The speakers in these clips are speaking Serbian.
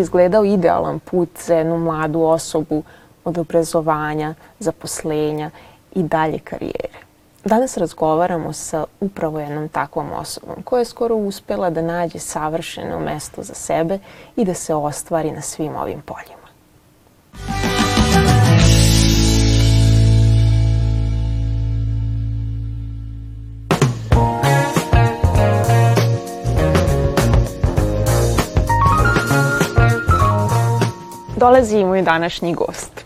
izgledao idealan put za jednu mladu osobu od obrazovanja, zaposlenja i dalje karijere? Danas razgovaramo sa upravo jednom takvom osobom koja je skoro uspela da nađe savršeno mesto za sebe i da se ostvari na svim ovim poljima. Dolazi moj današnji gost.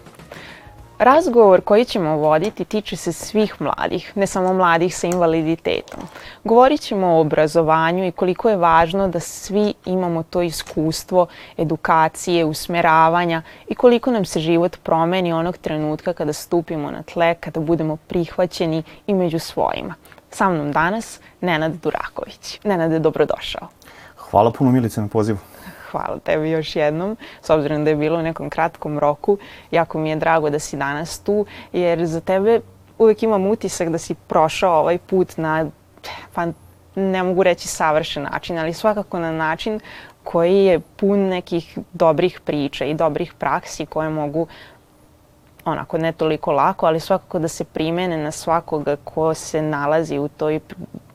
Razgovor koji ćemo voditi tiče se svih mladih, ne samo mladih sa invaliditetom. Govorit ćemo o obrazovanju i koliko je važno da svi imamo to iskustvo edukacije, usmeravanja i koliko nam se život promeni onog trenutka kada stupimo na tle, kada budemo prihvaćeni i među svojima. Sa mnom danas Nenad Duraković. Nenade, dobrodošao. Hvala puno Milice na pozivu hvala tebi još jednom, s obzirom da je bilo u nekom kratkom roku. Jako mi je drago da si danas tu, jer za tebe uvek imam utisak da si prošao ovaj put na, pa ne mogu reći savršen način, ali svakako na način koji je pun nekih dobrih priča i dobrih praksi koje mogu onako ne toliko lako, ali svakako da se primene na svakoga ko se nalazi u toj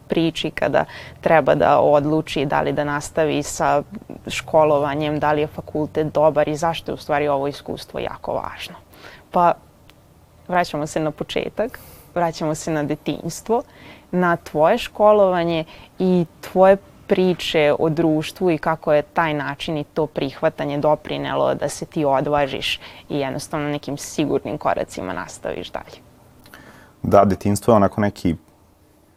priči kada treba da odluči da li da nastavi sa školovanjem, da li je fakultet dobar i zašto je u stvari ovo iskustvo jako važno. Pa vraćamo se na početak, vraćamo se na detinjstvo, na tvoje školovanje i tvoje priče o društvu i kako je taj način i to prihvatanje doprinelo da se ti odvažiš i jednostavno nekim sigurnim koracima nastaviš dalje. Da, detinstvo je onako neki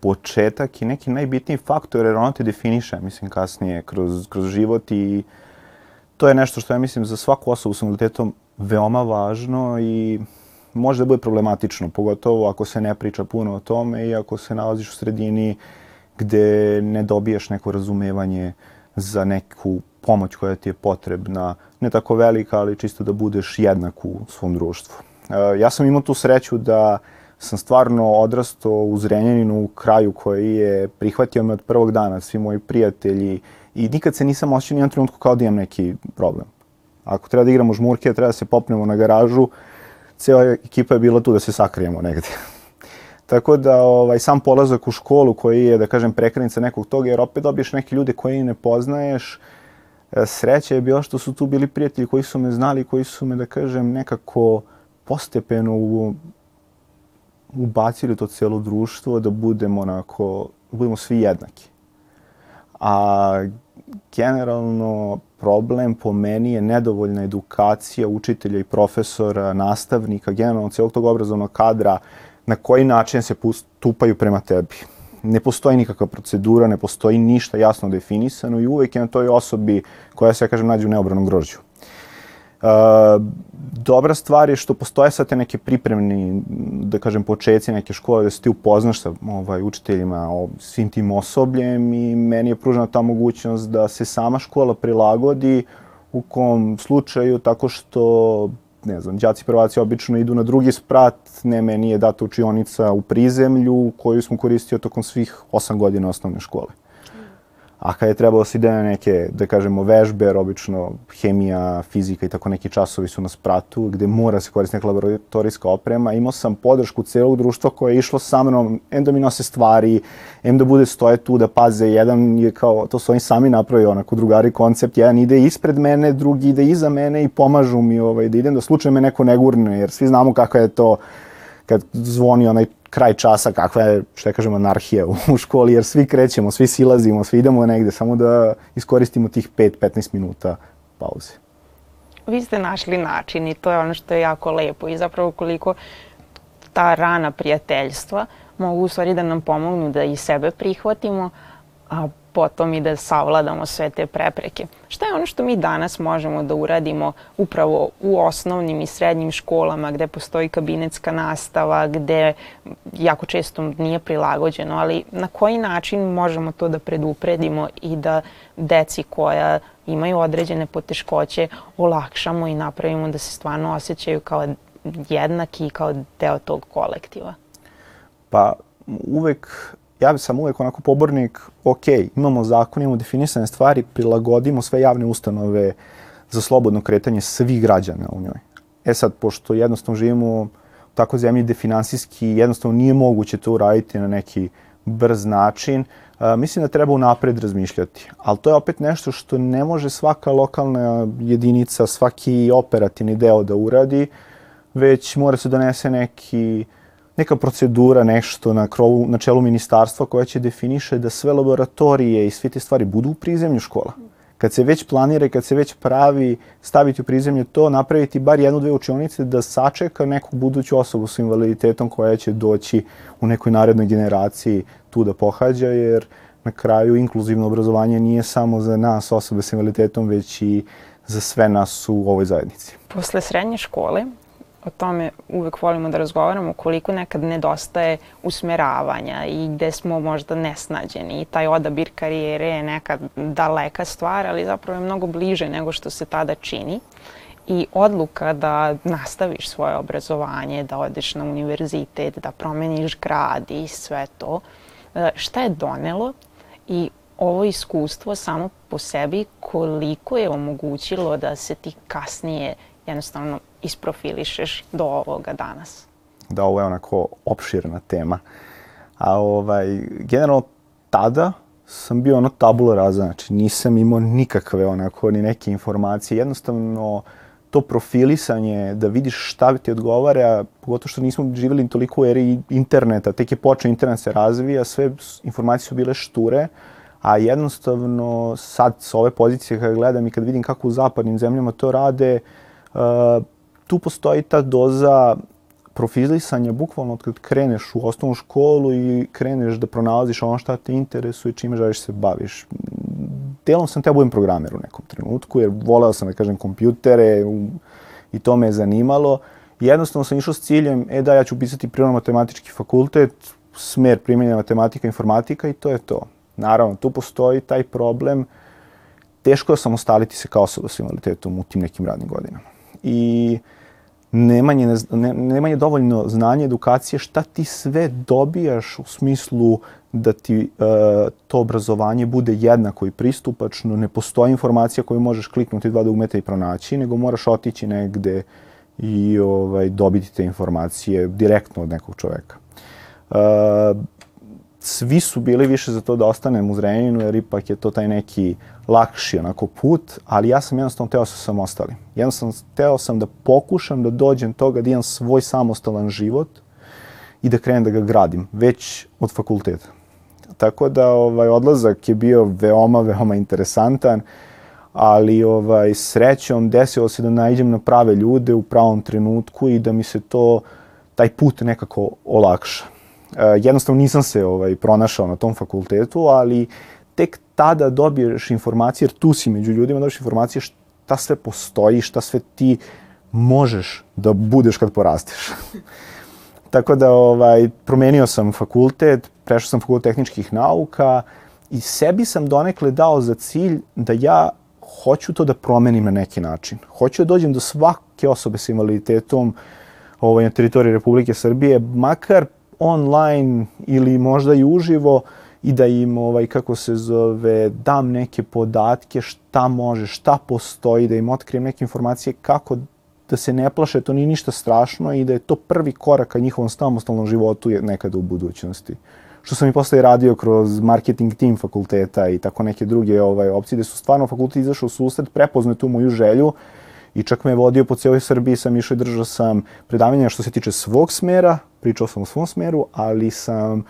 početak i neki najbitniji faktor jer ono te definiše, mislim, kasnije kroz, kroz život i to je nešto što ja mislim za svaku osobu s invaliditetom veoma važno i može da bude problematično, pogotovo ako se ne priča puno o tome i ako se nalaziš u sredini gde ne dobiješ neko razumevanje za neku pomoć koja ti je potrebna, ne tako velika, ali čisto da budeš jednak u svom društvu. E, ja sam imao tu sreću da uh, sam stvarno odrastao u Zrenjaninu, u kraju koji je prihvatio me od prvog dana, svi moji prijatelji i nikad se nisam osjećao nijednom trenutku kao da imam neki problem. Ako treba da igramo žmurke, treba da se popnemo na garažu, cijela ekipa je bila tu da se sakrijemo negde. Tako da ovaj, sam polazak u školu koji je, da kažem, prekrenica nekog toga, jer opet dobiješ neke ljude koje ne poznaješ, e, sreća je bila što su tu bili prijatelji koji su me znali, koji su me, da kažem, nekako postepeno u ubacili to cijelo društvo da budemo onako, da budemo svi jednaki. A generalno problem po meni je nedovoljna edukacija učitelja i profesora, nastavnika, generalno cijelog tog obrazovnog kadra, na koji način se postupaju prema tebi. Ne postoji nikakva procedura, ne postoji ništa jasno definisano i uvek je na toj osobi koja se, ja kažem, nađe u neobranom grožđu. Uh, dobra stvar je što postoje sad te neke pripremni, da kažem, početci neke škole da se ti upoznaš sa ovaj, učiteljima, o, svim tim osobljem i meni je pružena ta mogućnost da se sama škola prilagodi u kom slučaju tako što ne znam, đaci prvaci obično idu na drugi sprat, ne, meni je data učionica u prizemlju koju smo koristio tokom svih osam godina osnovne škole. A kad je trebalo da se ide na neke, da kažemo, vežbe, jer obično hemija, fizika i tako neki časovi su na spratu, gde mora se koristiti neka laboratorijska oprema, imao sam podršku celog društva koje je išlo sa mnom, em da mi nose stvari, em da bude stoje tu da paze, jedan je kao, to su oni sami napravili onako drugari koncept, jedan ide ispred mene, drugi ide iza mene i pomažu mi ovaj, da idem, da slučajno me neko ne gurne, jer svi znamo kakva je to kad zvoni onaj kraj časa, kakva je, je kažemo, anarhija u školi, jer svi krećemo, svi silazimo, svi idemo negde, samo da iskoristimo tih 5-15 minuta pauze. Vi ste našli način i to je ono što je jako lepo i zapravo koliko ta rana prijateljstva mogu u stvari da nam pomognu da i sebe prihvatimo, a potom i da savladamo sve te prepreke. Šta je ono što mi danas možemo da uradimo upravo u osnovnim i srednjim školama gde postoji kabinetska nastava, gde jako često nije prilagođeno, ali na koji način možemo to da predupredimo i da deci koja imaju određene poteškoće olakšamo i napravimo da se stvarno osjećaju kao jednaki i kao deo tog kolektiva? Pa uvek ja sam uvek onako pobornik, ok, imamo zakon, imamo definisane stvari, prilagodimo sve javne ustanove za slobodno kretanje svih građana u njoj. E sad, pošto jednostavno živimo u tako zemlji gde finansijski jednostavno nije moguće to uraditi na neki brz način, a, mislim da treba unapred razmišljati. Ali to je opet nešto što ne može svaka lokalna jedinica, svaki operativni deo da uradi, već mora se donese neki neka procedura, nešto na, krovu, na čelu ministarstva koja će definiše da sve laboratorije i sve te stvari budu u prizemlju škola kad se već planira i kad se već pravi staviti u prizemlje to, napraviti bar jednu, dve učionice da sačeka neku buduću osobu sa invaliditetom koja će doći u nekoj narednoj generaciji tu da pohađa, jer na kraju inkluzivno obrazovanje nije samo za nas osobe sa invaliditetom, već i za sve nas u ovoj zajednici. Posle srednje škole o tome uvek volimo da razgovaramo, koliko nekad nedostaje usmeravanja i gde smo možda nesnađeni i taj odabir karijere je nekad daleka stvar, ali zapravo je mnogo bliže nego što se tada čini. I odluka da nastaviš svoje obrazovanje, da odeš na univerzitet, da promeniš grad i sve to, e, šta je donelo i ovo iskustvo samo po sebi koliko je omogućilo da se ti kasnije jednostavno isprofilišeš do ovoga danas? Da, ovo je onako opširna tema. A ovaj, generalno tada sam bio ono tabula rasa, znači nisam imao nikakve onako ni neke informacije. Jednostavno to profilisanje, da vidiš šta ti odgovara, pogotovo što nismo živjeli toliko u eri interneta, tek je počeo internet se razvija, sve informacije su bile šture, a jednostavno sad sa ove pozicije kada gledam i kad vidim kako u zapadnim zemljama to rade, uh, tu postoji ta doza profilisanja, bukvalno od kad kreneš u osnovnu školu i kreneš da pronalaziš ono šta te interesuje, čime želiš se baviš. Delom sam teo da budem programer u nekom trenutku, jer voleo sam da kažem kompjutere i to me je zanimalo. Jednostavno sam išao s ciljem, e da, ja ću upisati prirodno-matematički fakultet, smer primjenja matematika, informatika i to je to. Naravno, tu postoji taj problem, teško je samostaliti se kao osoba s invaliditetom u tim nekim radnim godinama. I uh, nemanje, ne, nemanje dovoljno znanja, edukacije, šta ti sve dobijaš u smislu da ti uh, to obrazovanje bude jednako i pristupačno, ne postoji informacija koju možeš kliknuti dva dugmeta i pronaći, nego moraš otići negde i ovaj, dobiti te informacije direktno od nekog čoveka. Uh, svi su bili više za to da ostanem u Zrenjaninu, jer ipak je to taj neki lakši onako put, ali ja sam jednostavno teo sa samostali. Jednostavno teo sam da pokušam da dođem toga da imam svoj samostalan život i da krenem da ga gradim, već od fakulteta. Tako da ovaj odlazak je bio veoma, veoma interesantan, ali ovaj srećom desilo se da nađem na prave ljude u pravom trenutku i da mi se to taj put nekako olakša. E, jednostavno nisam se ovaj pronašao na tom fakultetu, ali tek tada dobiješ informacije, jer tu si među ljudima, dobiješ informacije šta sve postoji, šta sve ti možeš da budeš kad porasteš. Tako da ovaj, promenio sam fakultet, prešao sam fakultet tehničkih nauka i sebi sam donekle dao za cilj da ja hoću to da promenim na neki način. Hoću da dođem do svake osobe sa invaliditetom ovaj, na teritoriji Republike Srbije, makar online ili možda i uživo, i da im, ovaj, kako se zove, dam neke podatke šta može, šta postoji, da im otkrijem neke informacije kako da se ne plaše, to nije ništa strašno i da je to prvi korak ka njihovom samostalnom životu nekada u budućnosti. Što sam i posle radio kroz marketing tim fakulteta i tako neke druge ovaj, opcije, gde su stvarno fakultet izašao u susret, prepoznao tu moju želju i čak me vodio po cijeloj Srbiji, sam išao i držao sam predavanja što se tiče svog smera, pričao sam o svom smeru, ali sam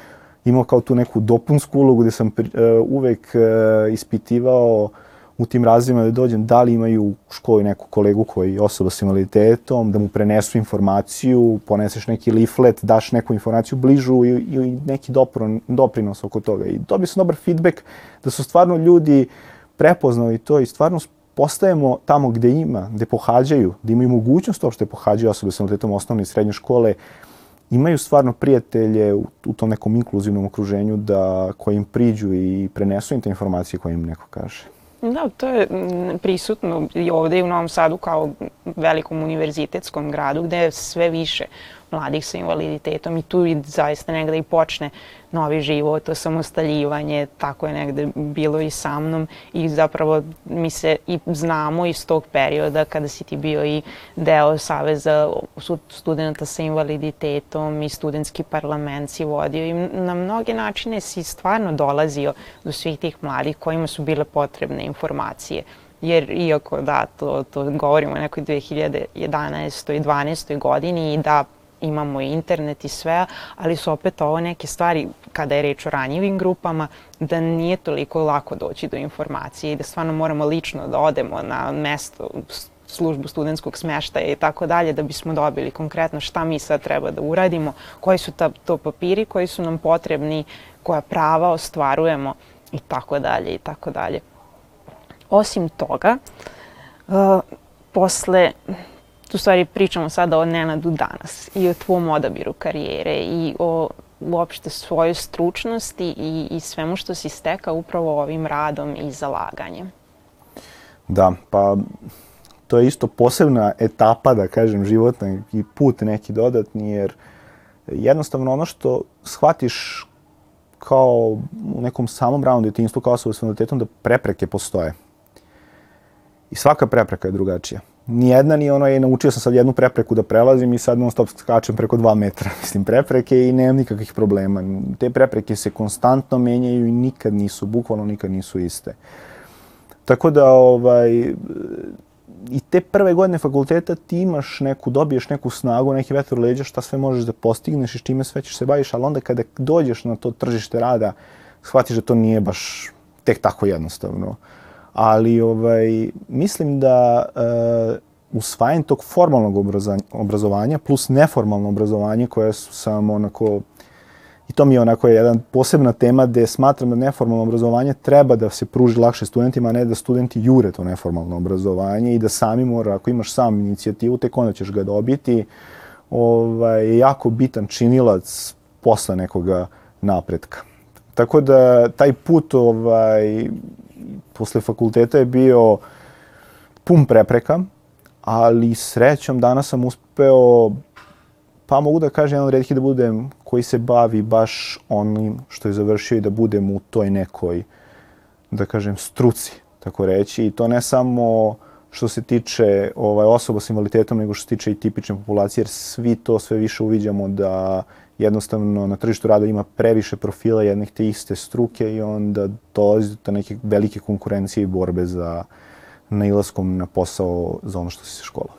imao kao tu neku dopunsku ulogu gde sam uh, uvek uh, ispitivao u tim razima da dođem da li imaju u školi neku kolegu koji je osoba s invaliditetom, da mu prenesu informaciju, poneseš neki leaflet, daš neku informaciju bližu i, i neki dopron, doprinos oko toga. I dobio sam dobar feedback da su stvarno ljudi prepoznali to i stvarno postajemo tamo gde ima, gde pohađaju, gde imaju mogućnost uopšte pohađaju osobe s invaliditetom osnovne i srednje škole, imaju stvarno prijatelje u, u tom nekom inkluzivnom okruženju da, koji im priđu i prenesu im te informacije koje im neko kaže. Da, to je prisutno i ovde i u Novom Sadu kao velikom univerzitetskom gradu gde je sve više mladih sa invaliditetom i tu zaista negde i počne novi život, osamostaljivanje, tako je negde bilo i sa mnom i zapravo mi se i znamo iz tog perioda kada si ti bio i deo Saveza studenta sa invaliditetom i studentski parlament si vodio i na mnoge načine si stvarno dolazio do svih tih mladih kojima su bile potrebne informacije jer iako da, to, to govorimo o nekoj 2011. i 12. godini i da imamo internet i sve, ali su opet ovo neke stvari, kada je reč o ranjivim grupama, da nije toliko lako doći do informacije i da stvarno moramo lično da odemo na mesto, službu studentskog smeštaja i tako dalje, da bismo dobili konkretno šta mi sad treba da uradimo, koji su ta, to papiri koji su nam potrebni, koja prava ostvarujemo i tako dalje i tako dalje. Osim toga, uh, posle tu stvari pričamo sada o Nenadu danas i o tvom odabiru karijere i o uopšte svojoj stručnosti i, i svemu što si stekao upravo ovim radom i zalaganjem. Da, pa to je isto posebna etapa, da kažem, životna i put neki dodatni, jer jednostavno ono što shvatiš kao u nekom samom ranu djetinstvu kao osoba s invaliditetom da prepreke postoje. I svaka prepreka je drugačija nijedna ni ono je, naučio sam sad jednu prepreku da prelazim i sad non stop skačem preko dva metra, mislim, prepreke i nemam nikakvih problema. Te prepreke se konstantno menjaju i nikad nisu, bukvalno nikad nisu iste. Tako da, ovaj, i te prve godine fakulteta ti imaš neku, dobiješ neku snagu, neki vetar u leđa, šta sve možeš da postigneš i s čime sve ćeš se baviš, ali onda kada dođeš na to tržište rada, shvatiš da to nije baš tek tako jednostavno. Uh, ali ovaj, mislim da uh, usvajanje tog formalnog obrazovanja plus neformalno obrazovanje koje su samo onako I to mi je onako jedan posebna tema gde smatram da neformalno obrazovanje treba da se pruži lakše studentima, a ne da studenti jure to neformalno obrazovanje i da sami mora, ako imaš sam inicijativu, tek onda ćeš ga dobiti. Ovaj, jako bitan činilac posle nekoga napretka. Tako da taj put ovaj, posle fakulteta je bio pun prepreka, ali srećom danas sam uspeo, pa mogu da kažem, jedan od da budem koji se bavi baš onim što je završio i da budem u toj nekoj, da kažem, struci, tako reći. I to ne samo što se tiče ovaj, osoba s invaliditetom, nego što se tiče i tipične populacije, jer svi to sve više uviđamo da jednostavno na tržištu rada ima previše profila jednih te iste struke i onda dolazi do neke velike konkurencije i borbe za nailaskom na posao za ono što si se školovao.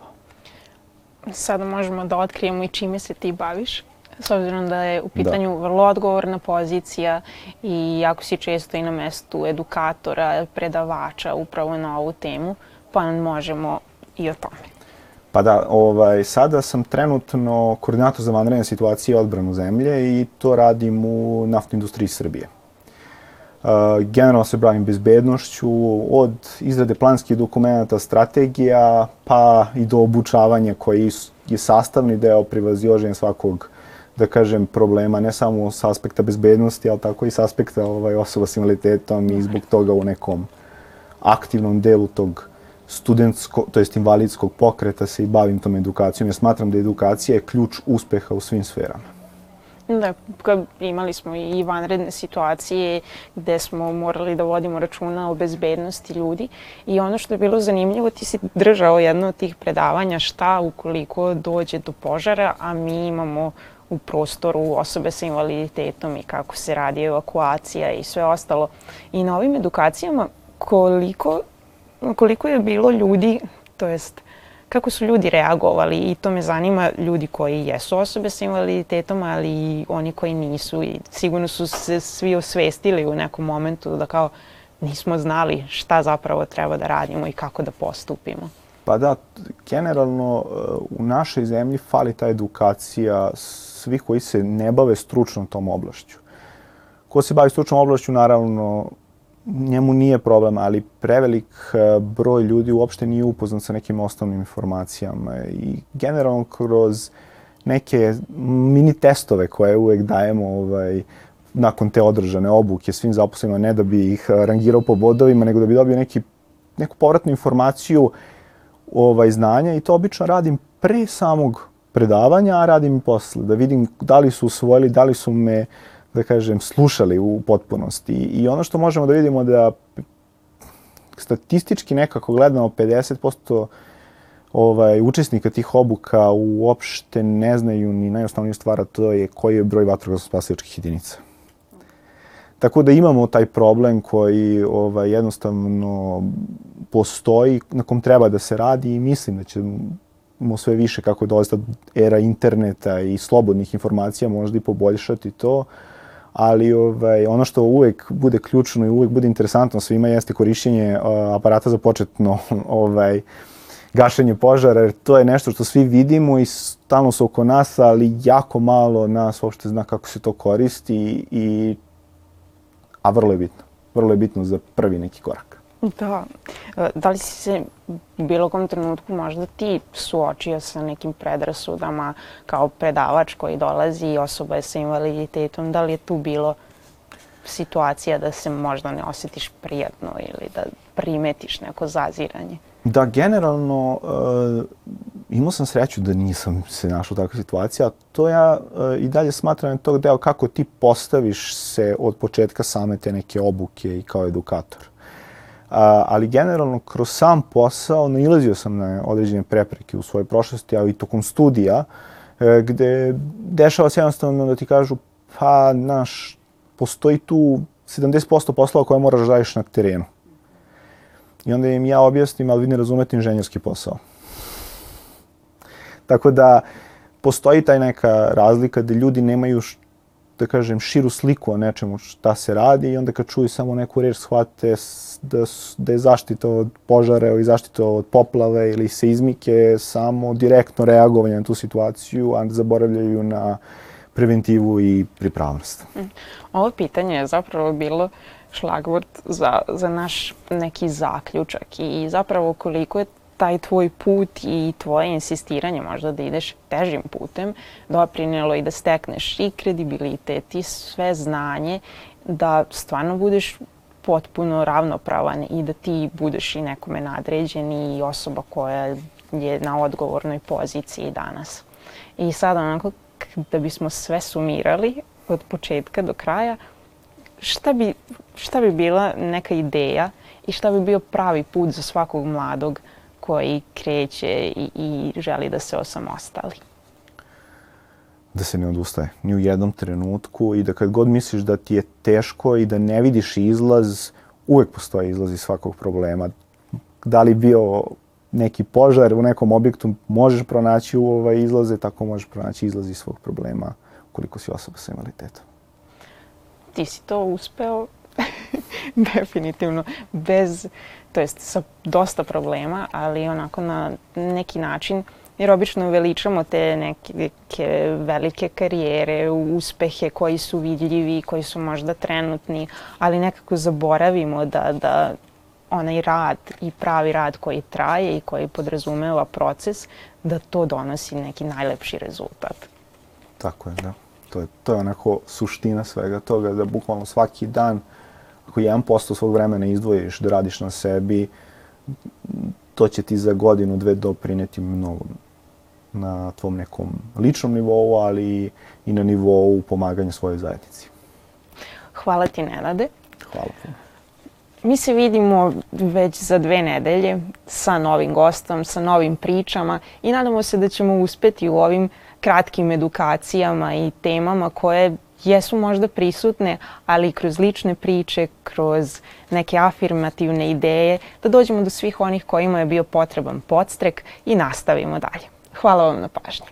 Sada možemo da otkrijemo i čime se ti baviš, s obzirom da je u da. pitanju da. vrlo odgovorna pozicija i jako si često i na mestu edukatora, predavača upravo na ovu temu, pa možemo i o tome. Pa da, ovaj, sada sam trenutno koordinator za vanredne situacije i odbranu zemlje i to radim u naftnoj industriji Srbije. Uh, generalno se bavim bezbednošću od izrade planskih dokumenta, strategija, pa i do obučavanja koji je sastavni deo privazioženja svakog da kažem, problema, ne samo s aspekta bezbednosti, ali tako i s aspekta ovaj, osoba s invaliditetom i zbog toga u nekom aktivnom delu tog studentsko, to jest invalidskog pokreta se i bavim tom edukacijom. Ja smatram da edukacija je ključ uspeha u svim sferama. Da, imali smo i vanredne situacije gde smo morali da vodimo računa o bezbednosti ljudi i ono što je bilo zanimljivo, ti si držao jedno od tih predavanja šta ukoliko dođe do požara, a mi imamo u prostoru osobe sa invaliditetom i kako se radi evakuacija i sve ostalo. I na ovim edukacijama koliko koliko je bilo ljudi, to jest kako su ljudi reagovali i to me zanima ljudi koji jesu osobe sa invaliditetom, ali i oni koji nisu i sigurno su se svi osvestili u nekom momentu da kao nismo znali šta zapravo treba da radimo i kako da postupimo. Pa da, generalno e, u našoj zemlji fali ta edukacija svih koji se ne bave stručnom tom oblašću. Ko se bavi stručnom oblašću, naravno, njemu nije problem, ali prevelik e, broj ljudi uopšte nije upoznat sa nekim osnovnim informacijama i generalno kroz neke mini testove koje uvek dajemo ovaj, nakon te održane obuke svim zaposlenima, ne da bi ih rangirao po bodovima, nego da bi dobio neki, neku povratnu informaciju ovaj, znanja i to obično radim pre samog predavanja, a radim i posle, da vidim da li su usvojili, da li su me, da kažem, slušali u potpunosti. I ono što možemo da vidimo da statistički nekako gledamo 50% ovaj, učesnika tih obuka uopšte ne znaju ni najosnovniju stvar, a to je koji je broj vatrogasno-spasilačkih jedinica. Tako da imamo taj problem koji ovaj, jednostavno postoji, na kom treba da se radi i mislim da ćemo sve više kako dolazi era interneta i slobodnih informacija možda i poboljšati to. Ali ovaj, ono što uvek bude ključno i uvek bude interesantno svima jeste korišćenje uh, aparata za početno ovaj, gašenje požara, jer to je nešto što svi vidimo i stalno su oko nas, ali jako malo nas uopšte zna kako se to koristi i a vrlo je bitno. Vrlo je bitno za prvi neki korak. Da. E, da li si se u bilo kom trenutku možda ti suočio sa nekim predrasudama kao predavač koji dolazi i osoba je sa invaliditetom? Da li je tu bilo situacija da se možda ne osjetiš prijatno ili da primetiš neko zaziranje? Da, generalno uh, imao sam sreću da nisam se našao u takvoj situaciji, a to ja uh, i dalje smatram tog deo kako ti postaviš se od početka same te neke obuke i kao edukator. Ali generalno kroz sam posao nailazio sam na određene prepreke u svojoj prošlosti, ali i tokom studija, uh, gde dešava se jednostavno da ti kažu pa, naš, postoji tu 70% poslova koje moraš da radiš na terenu. I onda im ja objasnim, ali vi ne razumete inženjerski posao. Tako da postoji taj neka razlika da ljudi nemaju da kažem, širu sliku o nečemu šta se radi i onda kad čuju samo neku reč shvate da, da je zaštita od požara ili zaštita od poplave ili seizmike samo direktno reagovanje na tu situaciju, a zaboravljaju na preventivu i pripravnost. Mm. Ovo pitanje je zapravo bilo šlagvort za, za naš neki zaključak i zapravo koliko je taj tvoj put i tvoje insistiranje možda da ideš težim putem doprinelo i da stekneš i kredibilitet i sve znanje da stvarno budeš potpuno ravnopravan i da ti budeš i nekome nadređen i osoba koja je na odgovornoj poziciji danas. I sad onako da bismo sve sumirali od početka do kraja, šta bi, šta bi bila neka ideja i šta bi bio pravi put za svakog mladog koji kreće i, i želi da se osamostali? Da se ne odustaje ni u jednom trenutku i da kad god misliš da ti je teško i da ne vidiš izlaz, uvek postoji izlaz iz svakog problema. Da li bio neki požar u nekom objektu, možeš pronaći u ovaj izlaze, tako možeš pronaći izlaz iz svog problema koliko si osoba sa invaliditetom ti si to uspeo definitivno bez, to jest sa dosta problema, ali onako na neki način jer obično veličamo te neke velike karijere, uspehe koji su vidljivi, koji su možda trenutni, ali nekako zaboravimo da, da onaj rad i pravi rad koji traje i koji podrazumeva proces, da to donosi neki najlepši rezultat. Tako je, da. To je, to je onako suština svega toga, da bukvalno svaki dan, ako 1% svog vremena izdvojiš da radiš na sebi, to će ti za godinu, dve doprineti mnogo na tvom nekom ličnom nivou, ali i na nivou pomaganja svojoj zajednici. Hvala ti, Nenade. Hvala puno. Mi se vidimo već za dve nedelje sa novim gostom, sa novim pričama i nadamo se da ćemo uspeti u ovim kratkim edukacijama i temama koje jesu možda prisutne, ali kroz lične priče, kroz neke afirmativne ideje, da dođemo do svih onih kojima je bio potreban podstrek i nastavimo dalje. Hvala vam na pažnji.